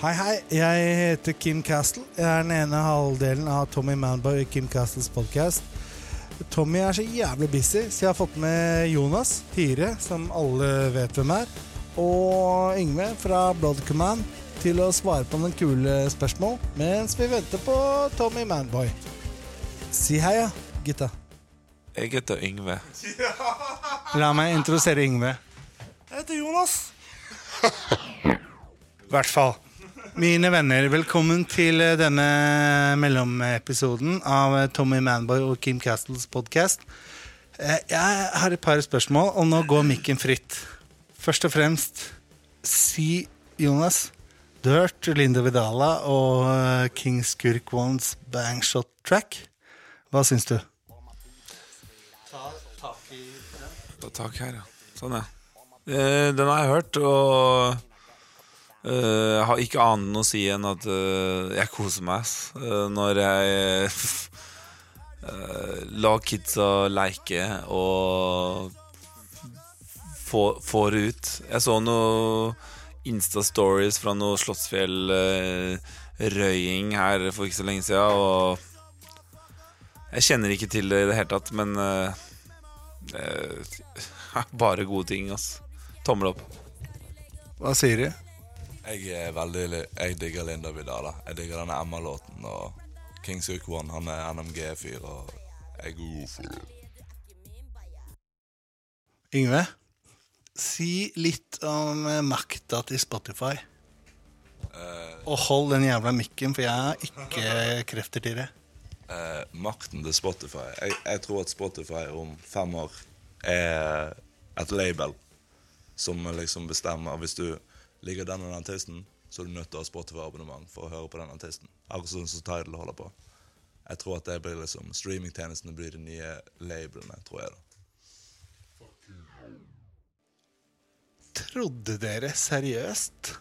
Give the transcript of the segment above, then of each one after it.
Hei, hei. Jeg heter Kim Castle. Jeg er den ene halvdelen av Tommy Manboy i Kim Castles podkast. Tommy er så jævlig busy, så jeg har fått med Jonas Hire, som alle vet hvem er, og Yngve fra Blood Command til å svare på noen kule spørsmål mens vi venter på Tommy Manboy. Si hei, ja, gutta. Jeg heter Yngve. La meg introdusere Yngve. Jeg heter Jonas. I hvert fall. Mine venner, velkommen til eh, denne mellomepisoden av eh, Tommy Manboy og Kim Castles podkast. Jeg har et par spørsmål, og nå går mikken fritt. Først og fremst, si, Jonas Du har hørt Linda Vidala og eh, King Skurk Ones Bangshot Track. Hva syns du? Ta tak i den. Ta tak her, ja. Sånn, ja. Eh, den har jeg hørt, og eh, jeg har ikke annet å si enn at uh, jeg koser meg ass, Uh, når jeg uh, lar kidsa leke og få- får det ut. Jeg så noen Insta-stories fra noe Slottsfjell-røying her for ikke så lenge siden, og jeg kjenner ikke til det i det hele tatt, men det er bare gode ting, ass. Tommel opp. Hva sier du? Jeg er veldig Jeg digger Linda Vidala. Jeg digger denne Emma-låten. Og Kings Suk One, han er NMG-fyr, og jeg er god for det. Yngve, si litt om eh, makta til Spotify. Og hold den jævla mikken, for jeg har ikke krefter til det. Uh, makten til Spotify. Jeg, jeg tror at Spotify om fem år er et label som liksom bestemmer Hvis du liker den og den artisten, så er du nødt til å ha Spotify-abonnement for å høre på den artisten. Akkurat sånn som Tidal holder på. Jeg tror at det blir liksom streamingtjenestene blir de nye labelene, tror jeg. da. Trodde dere seriøst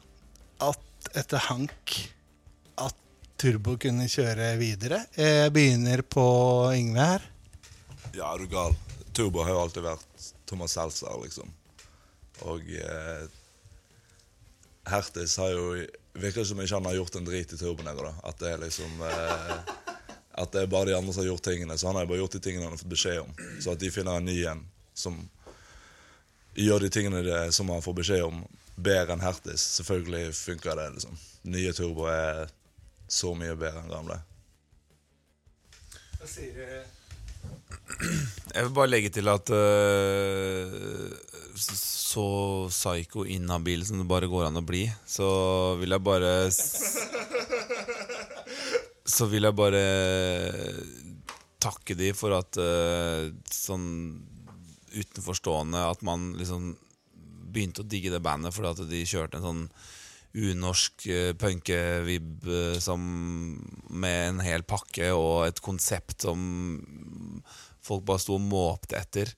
at etter Hank at Turbo kunne kjøre videre? Jeg begynner på Yngve her. Ja, er du gal? Turbo har jo alltid vært Thomas Seltzer, liksom. Og eh, Hertis har jo Virker som ikke han har gjort en drit i turboen ennå. At det er liksom eh, At det er bare de andre som har gjort tingene. Så han har jo bare gjort de tingene han har fått beskjed om. Så at de finner en ny en som gjør de tingene det, som han får beskjed om, bedre enn Hertis. Selvfølgelig funker det, liksom. Nye turbo er så mye bedre enn gamle. Hva sier du? Jeg vil bare legge til at øh, så psycho inhabil som det bare går an å bli, så vil jeg bare Så vil jeg bare takke de for at øh, sånn utenforstående at man liksom begynte å digge det bandet fordi at de kjørte en sånn unorsk uh, punkevib eh, med en hel pakke og et konsept som folk bare sto og måpte etter.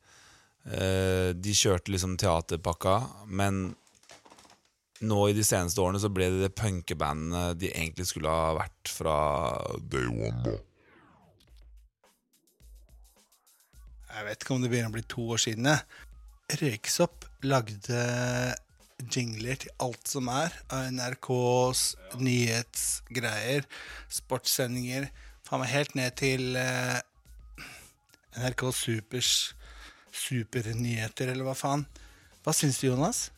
Eh, de kjørte liksom teaterpakka, men nå i de seneste årene så ble det det punkebandene de egentlig skulle ha vært fra day one. da. Jeg vet ikke om det begynner å bli to år siden. Røyksopp lagde jingler til alt som er NRKs nyhetsgreier, sportssendinger. Faen meg helt ned til eh, NRK Supers supernyheter, eller hva faen. Hva syns du, Jonas?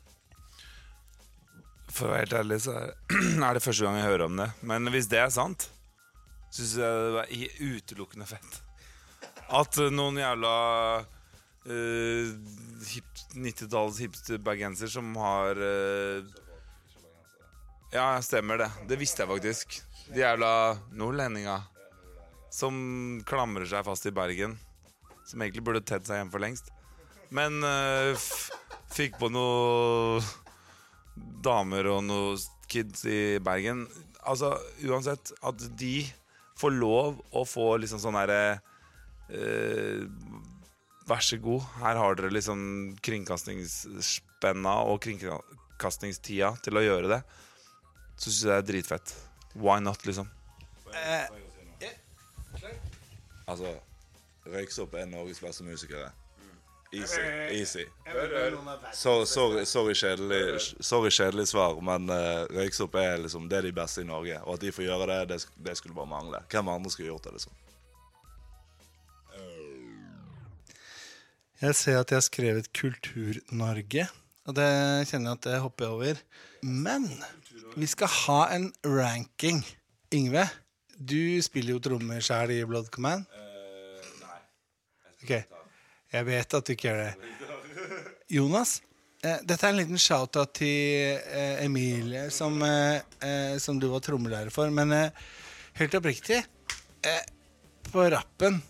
For å være helt ærlig så er det første gang jeg hører om det. Men hvis det er sant, syns jeg det er utelukkende fett. At eh, noen jævla uh, 90-tallets hipsterbergenser som har uh, Ja, stemmer det. Det visste jeg faktisk. De jævla nordlendinga som klamrer seg fast i Bergen. Som egentlig burde tedd seg hjemme for lengst. Men uh, fikk på noen damer og noen kids i Bergen. Altså, uansett, at de får lov å få liksom sånn herre uh, Vær så god, her har dere liksom kringkastingsspenna og kringkastingstida til å gjøre det. Så syns jeg det er dritfett. Why not, liksom? Altså, Røyksopp er Norges beste musikere. Easy. Easy. Sorry, sorry, sorry, kjedelig, sorry kjedelig svar, men uh, røyksopp er liksom det er de beste i Norge. Og at de får gjøre det, det, det skulle bare mangle. Hvem andre skulle gjort det, liksom? Jeg ser at jeg har skrevet Kultur-Norge, og det kjenner jeg at det hopper jeg over. Men vi skal ha en ranking. Yngve, du spiller jo trommer sjæl i Blood Command. Ok, jeg vet at du ikke gjør det. Jonas, eh, dette er en liten shout-out til eh, Emilie, som, eh, eh, som du var trommelærer for. Men eh, helt oppriktig, eh, på rappen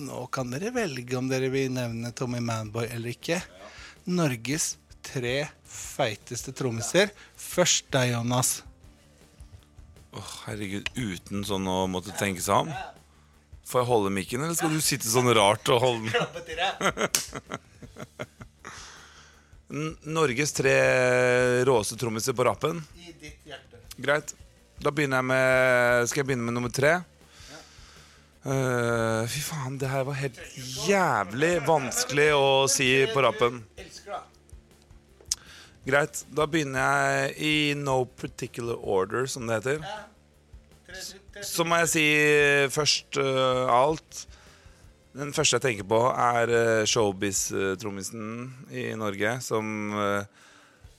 nå kan dere velge om dere vil nevne Tommy Manboy eller ikke. Norges tre feiteste trommiser. Først deg, Jonas. Åh, herregud, uten sånn å måtte tenke seg om. Får jeg holde mikken, eller skal du sitte sånn rart og holde den? Norges tre råeste trommiser på rappen. I ditt hjerte. Greit. Da begynner jeg med Skal jeg begynne med nummer tre? Uh, fy faen, det her var helt jævlig vanskelig å si på rappen. Greit. Da begynner jeg i no particular order, som det heter. Så må jeg si først uh, alt Den første jeg tenker på, er uh, showbiz-trommisen i Norge. Som uh,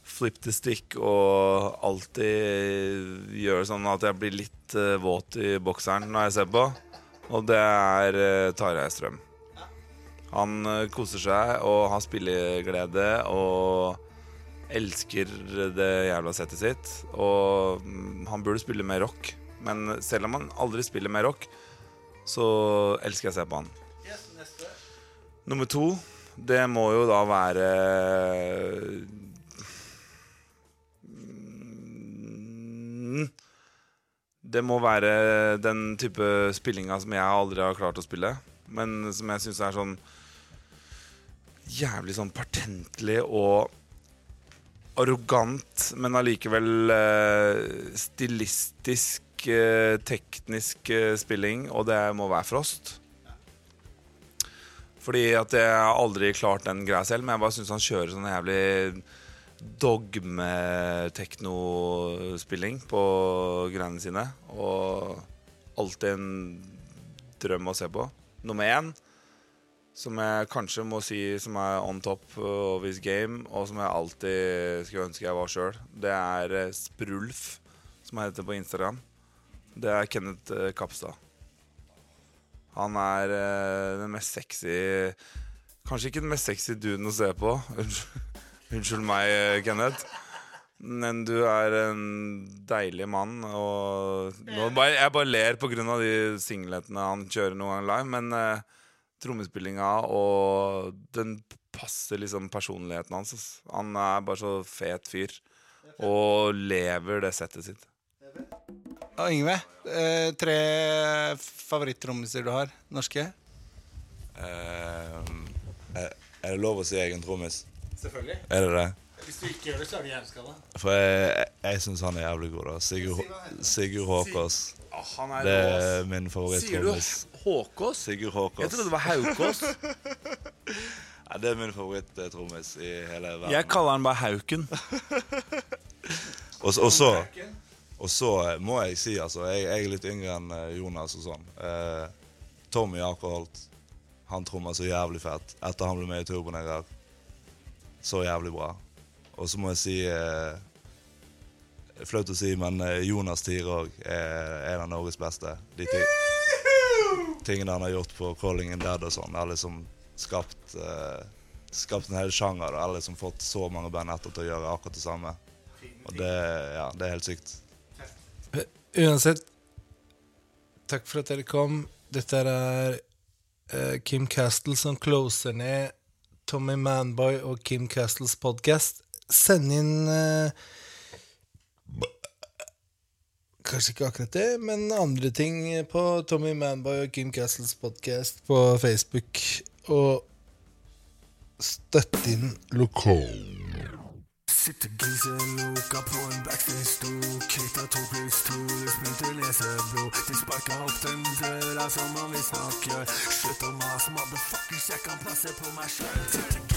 flip the stick og alltid gjør sånn at jeg blir litt uh, våt i bokseren når jeg ser på. Og det er uh, Tarjei Strøm. Han uh, koser seg og har spilleglede og elsker det jævla settet sitt. Og um, han burde spille mer rock. Men selv om han aldri spiller mer rock, så elsker jeg å se på han. Nummer to, det må jo da være Mm, Det må være den type spillinga som jeg aldri har klart å spille. Men som jeg syns er sånn jævlig sånn patentlig og arrogant, men allikevel eh, stilistisk, eh, teknisk eh, spilling, og det må være Frost. Fordi at jeg har aldri klart den greia selv, men jeg bare syns han kjører sånn jævlig dogme-teknospilling på greiene sine. Og alltid en drøm å se på. Nummer én, som jeg kanskje må si som er on top of his game, og som jeg alltid skulle ønske jeg var sjøl, det er eh, Sprulf, som jeg heter på Instagram. Det er Kenneth eh, Kapstad. Han er eh, den mest sexy Kanskje ikke den mest sexy duden å se på. Unnskyld, Unnskyld meg, eh, Kenneth. Men du er en deilig mann, og nå bare, Jeg bare ler av de singletene han kjører noen gang live, men eh, trommespillinga og den passer liksom personligheten hans. ass. Han er bare så fet fyr. Og lever det settet sitt. Og Yngve, eh, tre favorittrommiser du har? Norske? Eh, er, er det lov å si egen trommis? Selvfølgelig. Er det det? Hvis du ikke gjør det, så er du hjerneskada. For jeg, jeg, jeg syns han er jævlig god. da Sigurd, Sigurd Håkås. han Det er min Sier du favoritttrommis. Håkås? Sigurd Håkås. Jeg trodde det var Haukås. Ja, det er min favoritt-trommis i hele verden. Jeg kaller han bare Hauken. Og, så- og, så, og så må jeg si, altså Jeg, jeg er litt yngre enn eh, Jonas og sånn. Eh, Tommy Akerholt. Han trommer så jævlig fett etter han ble med i Turboneger. Så jævlig bra. Og så må jeg si eh, Flaut å si, men eh, Jonas Tier òg er en av Norges beste. De ti tingene han har gjort på Calling in Dead og sånn, har liksom skapt eh, Skapt en hel sjanger. Og Har liksom fått så mange band etter til å gjøre akkurat det samme. Og det, ja, det er helt sykt. Uansett, takk for at dere kom. Dette er uh, Kim Castle som closer ned Tommy Manboy og Kim Castles podcast. Send inn uh, Kanskje ikke akkurat det, men andre ting på Tommy Manboy og Kim Castles podcast på Facebook. Og støtt inn lokal. Sitter grise loka på en backstage-stol Knytta to pluss to, det smelter ned masse, bro. De sparker opp den døra som om vi snakker. Slutt å mase, motherfuckers, jeg kan plasse på meg sjøl.